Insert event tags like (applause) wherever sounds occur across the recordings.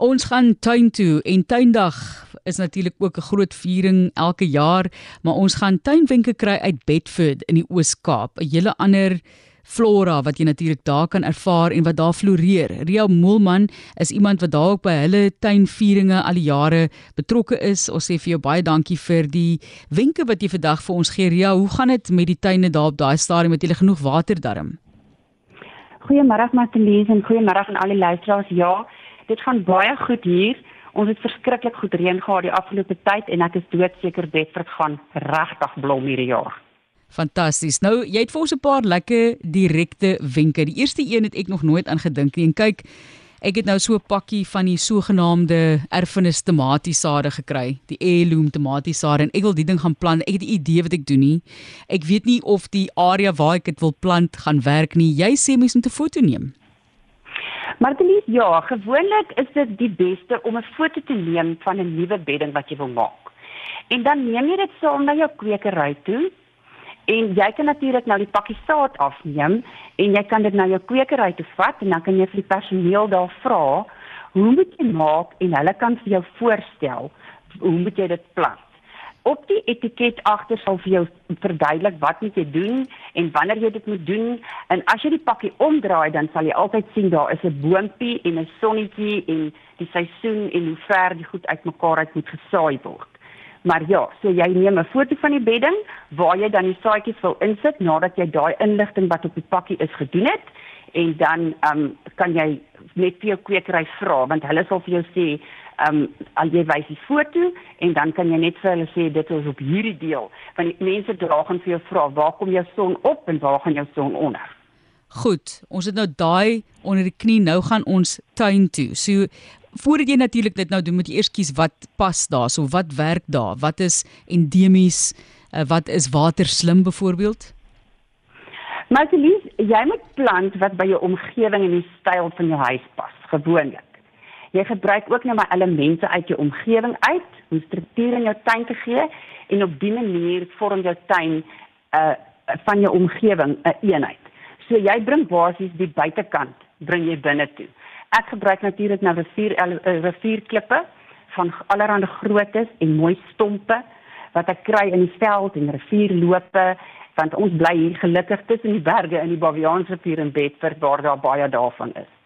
Ons gaan tuin toe en tuindag is natuurlik ook 'n groot viering elke jaar, maar ons gaan tuinwenke kry uit Bedford in die Oos-Kaap, 'n hele ander flora wat jy natuurlik daar kan ervaar en wat daar floreer. Ria Moelman is iemand wat daar ook by hulle tuinvieringe al die jare betrokke is. Ons sê vir jou baie dankie vir die wenke wat jy vandag vir ons gee. Ria, hoe gaan dit met die tuine daar op daai stadium met julle genoeg water darm? Goeiemôre Martelies en goeiemôre aan al die luisteraars. Ja, dit gaan baie goed hier. Ons het verskriklik goed reën gehad die afgelope tyd en ek is doodseker Bedford gaan regtig blom hierdie jaar. Fantasties. Nou, jy het vir ons 'n paar lekker direkte wenke. Die eerste een het ek nog nooit aan gedink nie. En kyk, ek het nou so 'n pakkie van die sogenaamde erfenis tomatiesade gekry, die heirloom tomatiesade en ek wil die ding gaan plant. Ek het 'n idee wat ek doen nie. Ek weet nie of die area waar ek dit wil plant gaan werk nie. Jy sê mens moet 'n foto neem. Martelies, ja, gewoonlik is dit die beste om 'n foto te neem van 'n nuwe bedding wat jy wil maak. En dan neem jy dit saam na jou kwekery toe. En jy kan natuurlik nou die pakkie saad afneem en jy kan dit na jou kwekery toe vat en dan kan jy vir die personeel daar vra hoe moet jy maak en hulle kan vir jou voorstel hoe moet jy dit plant op die etiket agter sal vir jou verduidelik wat moet jy doen en wanneer jy dit moet doen en as jy die pakkie omdraai dan sal jy altyd sien daar is 'n boontjie en 'n sonnetjie en die seisoen en hoe ver die goed uitmekaar uit moet gesaai word. Maar ja, so jy neem 'n foto van die bedding waar jy dan die saadjies wil insit nadat jy daai inligting wat op die pakkie is gedoen het en dan um, kan jy net vir jou kwekery vra want hulle sal vir jou sê ehm um, al jy wys die foto en dan kan jy net vir hulle sê dit is op hierdie deel want die mense dra gaan vir jou vra waar kom jou son op en waar gaan jou son onder. Goed, ons het nou daai onder die knie, nou gaan ons tuin toe. So voordat jy natuurlik dit nou doen, moet jy eers kies wat pas daar, so wat werk daar, wat is endemies, uh, wat is waterslim byvoorbeeld? Maar jy moet plant wat by jou omgewing en die styl van jou huis pas, gewoonlik. Jy gebruik ook net maar elemente uit jou omgewing uit om struktuur in jou tuin te gee en op dié manier vorm jou tuin uh van jou omgewing 'n een eenheid. So jy bring basies die buitekant bring jy binne toe. Ek gebruik natuurlik nou rivier uh, rivierklippe van allerlei groottes en mooi stompe wat ek kry in die veld en rivierloope want ons bly hier gelukkig tussen die berge in die Baviaansrivier in Bedford waar daar baie daarvan is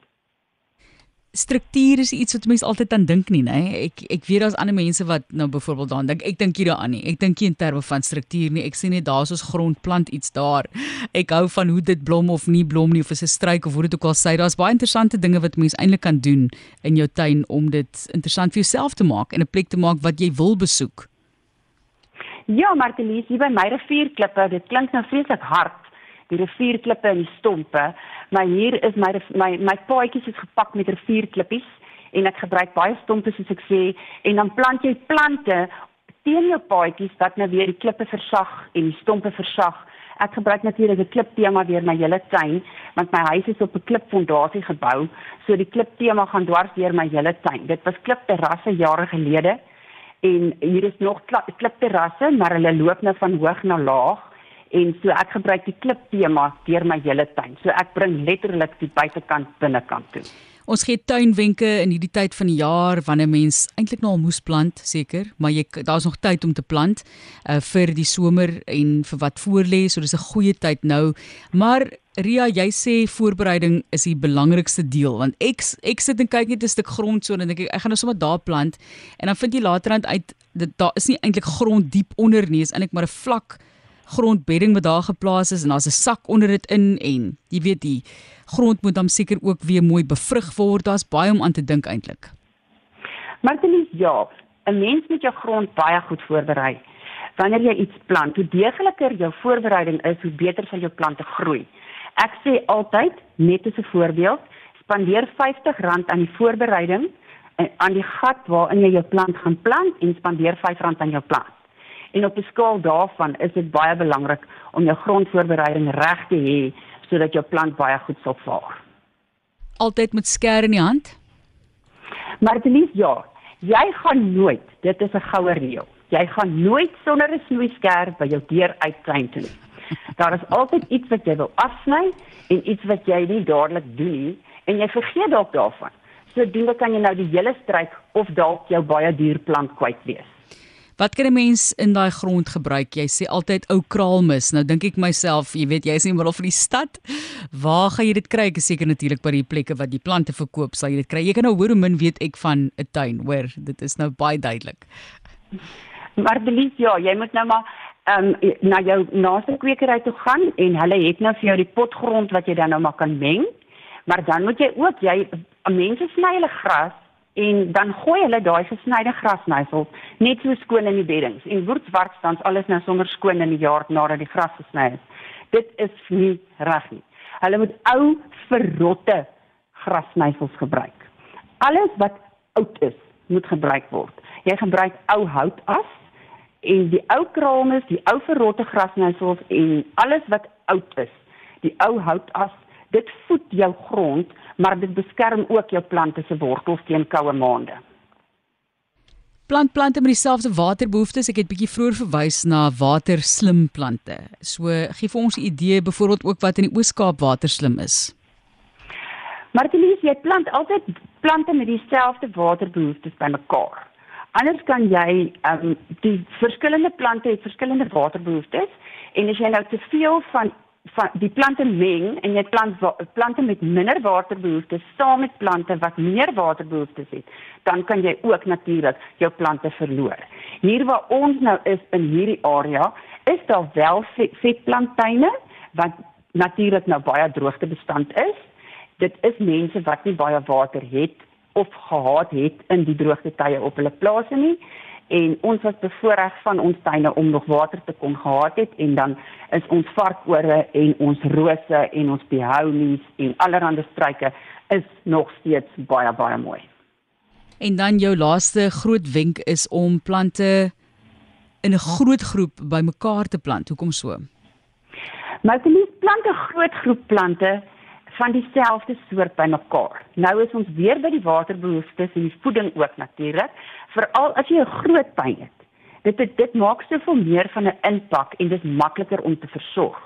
struktuur is iets wat mense altyd aan dink nie, nê? Ek ek weet daar's ander mense wat nou byvoorbeeld daaraan dink. Ek dink hier daaraan nie. Ek dink nie in terme van struktuur nie. Ek sien net daar's ons grondplant iets daar. Ek hou van hoe dit blom of nie blom nie of is 'n struik of hoe dit ook al sê. Daar's baie interessante dinge wat mense eintlik kan doen in jou tuin om dit interessant vir jouself te maak en 'n plek te maak wat jy wil besoek. Ja, Martelies, hier by my rivierklippe, dit klink nou vreeslik hard die rivierklippe en die stompe, maar hier is my my my paadjies is gepak met rivierklippies en ek gebruik baie stompe soos ek sê en dan plant jy plante teen jou paadjies wat nou weer die klippe versag en die stompe versag. Ek gebruik natuurlik 'n kliptema deur my hele tuin want my huis is op 'n klipfondasie gebou, so die kliptema gaan dwars deur my hele tuin. Dit was klipterrasse jare gelede en hier is nog klipterrasse, maar hulle loop nou van hoog na laag en so ek gebruik die klip tema deur my hele tuin. So ek bring letterlik die buitekant binnekant toe. Ons gee tuinwenke in hierdie tyd van die jaar wanneer mens eintlik nou al moes plant seker, maar jy daar's nog tyd om te plant uh, vir die somer en vir wat voorlê, so dis 'n goeie tyd nou. Maar Ria, jy sê voorbereiding is die belangrikste deel want ek ek sit en kyk net 'n stuk grond so en dink ek ek gaan nou sommer daar plant en dan vind jy laterand uit dit daar is nie eintlik grond diep onder nie, is eintlik maar 'n vlak grondbedding wat daar geplaas is en daar's 'n sak onder dit in en jy weet die grond moet dan seker ook weer mooi bevrug word. Daar's baie om aan te dink eintlik. Martelies, ja, 'n mens moet jou grond baie goed voorberei. Wanneer jy iets plant, hoe deegliker jou voorbereiding is, hoe beter sal jou plante groei. Ek sê altyd, net as 'n voorbeeld, spandeer R50 aan die voorbereiding en aan die gat waarin jy jou plant gaan plant en spandeer R5 aan jou plant. En op 'n skaal daarvan is dit baie belangrik om jou grondvoorbereiding reg te hê sodat jou plant baie goed sal vaar. Altyd met skêr in die hand? Maar dit is ja, jy gaan nooit, dit is 'n goue reël. Jy gaan nooit sonder 'n snoeiskêr by jou deur uitklein toe nie. Daar is altyd iets wat jy wil afsny en iets wat jy nie dadelik doen nie en jy vergeet dalk daarvan. Sodoende kan jy nou die hele struik of dalk jou baie duur plant kwyt wees. Wat kan 'n mens in daai grond gebruik? Jy sê altyd ou kraalmis. Nou dink ek myself, jy weet, jy's in die middel van die stad. Waar gaan jy dit kry? Ek is seker natuurlik by die plekke wat die plante verkoop, sal jy dit kry. Jy kan nou hoor hoe min weet ek van 'n tuin, hoor. Dit is nou baie duidelik. Maar Belies, ja, jy moet nou maar ehm um, na jou naaste kwekery toe gaan en hulle het nou vir jou die potgrond wat jy dan nou maar kan meng. Maar dan moet jy ook jy mense sny hulle gras en dan gooi hulle daai gesnyde grasnysels net so skoon in die beddings en woordswart staan alles nou sommer skoon in die jaar nadat die gras gesny is. Dit is nie reg nie. Hulle moet ou verrotte grasnysels gebruik. Alles wat oud is, moet gebruik word. Jy gebruik ou houtas en die ou kraalmes, die ou verrotte grasnysels en alles wat oud is, die ou houtas, dit voed jou grond, maar dit beskerm ook jou plante se wortels teen koue maande. Plantplante met dieselfde waterbehoeftes. Ek het bietjie vroeër verwys na waterslim plante. So gee vir ons 'n idee byvoorbeeld ook wat in die Oos-Kaap waterslim is. Martelies, jy plant altyd plante met dieselfde waterbehoeftes bymekaar. Anders kan jy ehm um, die verskillende plante het verskillende waterbehoeftes en as jy nou te veel van van die plante meng en jy plant plante met minder waterbehoeftes saam met plante wat meer waterbehoeftes het, dan kan jy ook natuurlik jou plante verloor. Hier waar ons nou is in hierdie area, is daar wel vetplanttuine wat natuurlik nou baie droogtebestand is. Dit is mense wat nie baie water het of gehad het in die droogte tye op hulle plase nie en ons was bevoorreg van ons tuine om nog water te kon gehad het en dan is ons varkore en ons rose en ons behounis en allerlei struike is nog steeds baie baie mooi. En dan jou laaste groot wenk is om plante in 'n groot groep bymekaar te plant. Hoekom so? Maar dit is plante groot groep plante van dieselfde soort bymekaar. Nou is ons weer by die waterbehoeftes en die voeding ook natuurlik, veral as jy 'n groot tuin het. Dit dit, dit maak soveel meer van 'n impak en dit is makliker om te versorg.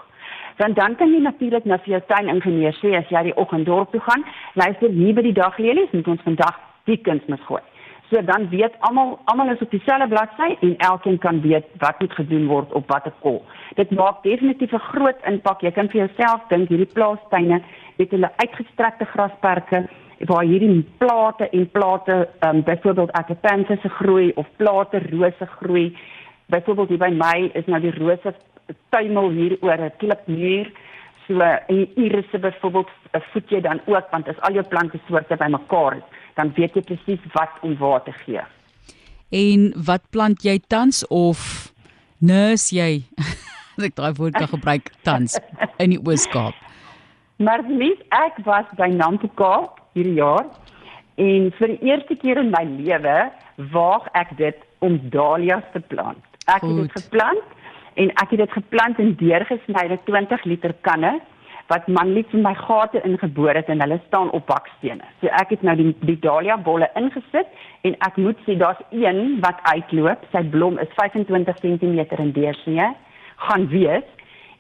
Want dan kan jy natuurlik na vir jou tuiningenieur sê as jy die oggend dorp toe gaan, luister hier by die daglelies en ons vandag die kunsmis gooi. So dan weet almal almal is op dieselfde bladsy en elkeen kan weet wat moet gedoen word op watter kol. Dit maak definitief 'n groot impak. Jy kan vir jouself dink hierdie plaastuine het hulle uitgestrekte grasperke waar hierdie plate en plate um, byvoorbeeld akapanthus groei of plate rose groei. Byvoorbeeld hier by my is nou die rose tuimel hier oor 'n klipmuur. So en irisse byvoorbeeld voed jy dan ook want as al jou plante soorte bymekaar is, dan weet jy presies wat om waar te gee. En wat plant jy tans of nus jy? (laughs) Ek daai woord kan gebruik tans in die Oos-Kaap. Maar lief, ek was by Nampoka hierdie jaar en vir die eerste keer in my lewe waag ek dit om dahlias te plant. Ek Goed. het dit geplant en ek het dit geplant in deurgesnyde 20 liter kanne wat manlief in my gate ingeboor het en hulle staan op bakstene. So ek het nou die die dahlia bolle ingesit en ek moet sê daar's een wat uitloop. Sy blom is 25 cm in deursnee gaan wees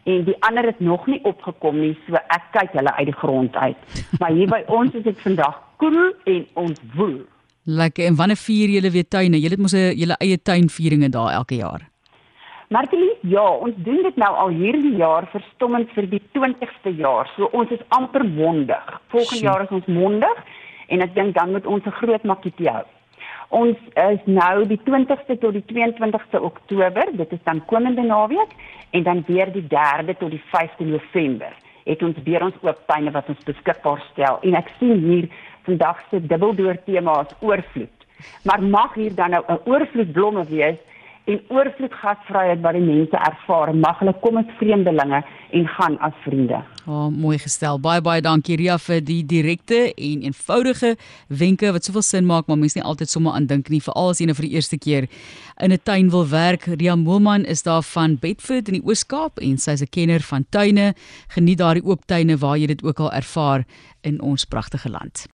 en die ander het nog nie opgekom nie so ek kyk hulle uit die grond uit maar hier by ons is dit vandag koel en ons woel lekker en wanneer vier julle weer tuine julle het mos 'n julle eie tuinvieringe daar elke jaar Martie ja ons doen dit nou al hierdie jaar verstommend vir die 20ste jaar. So ons is amper mondig. Volgende jaar is ons mondig en ek dink dan moet ons 'n groot makkie hou. Ons is nou die 20ste tot die 22ste Oktober, dit is dan komende naweek en dan weer die 3de tot die 5de November het ons weer ons oop tuine wat ons beskikbaar stel. En ek sien hier vandag se dubbeldoor tema is oorvloed. Maar mag hier dan nou 'n oorvloed blomme wees en oorvloed gasvryheid wat die mense ervaar. Mag hulle kom as vreemdelinge en gaan as vriende. Oh, mooi gestel. Baie baie dankie Ria vir die direkte en eenvoudige wenke wat soveel sin maak, maar mense nie altyd sommer aan dink nie, veral as jy nou vir die eerste keer in 'n tuin wil werk. Ria Moelman is daar van Bedford in die Oos-Kaap en sy's 'n kenner van tuine. Geniet daardie oop tuine waar jy dit ook al ervaar in ons pragtige land.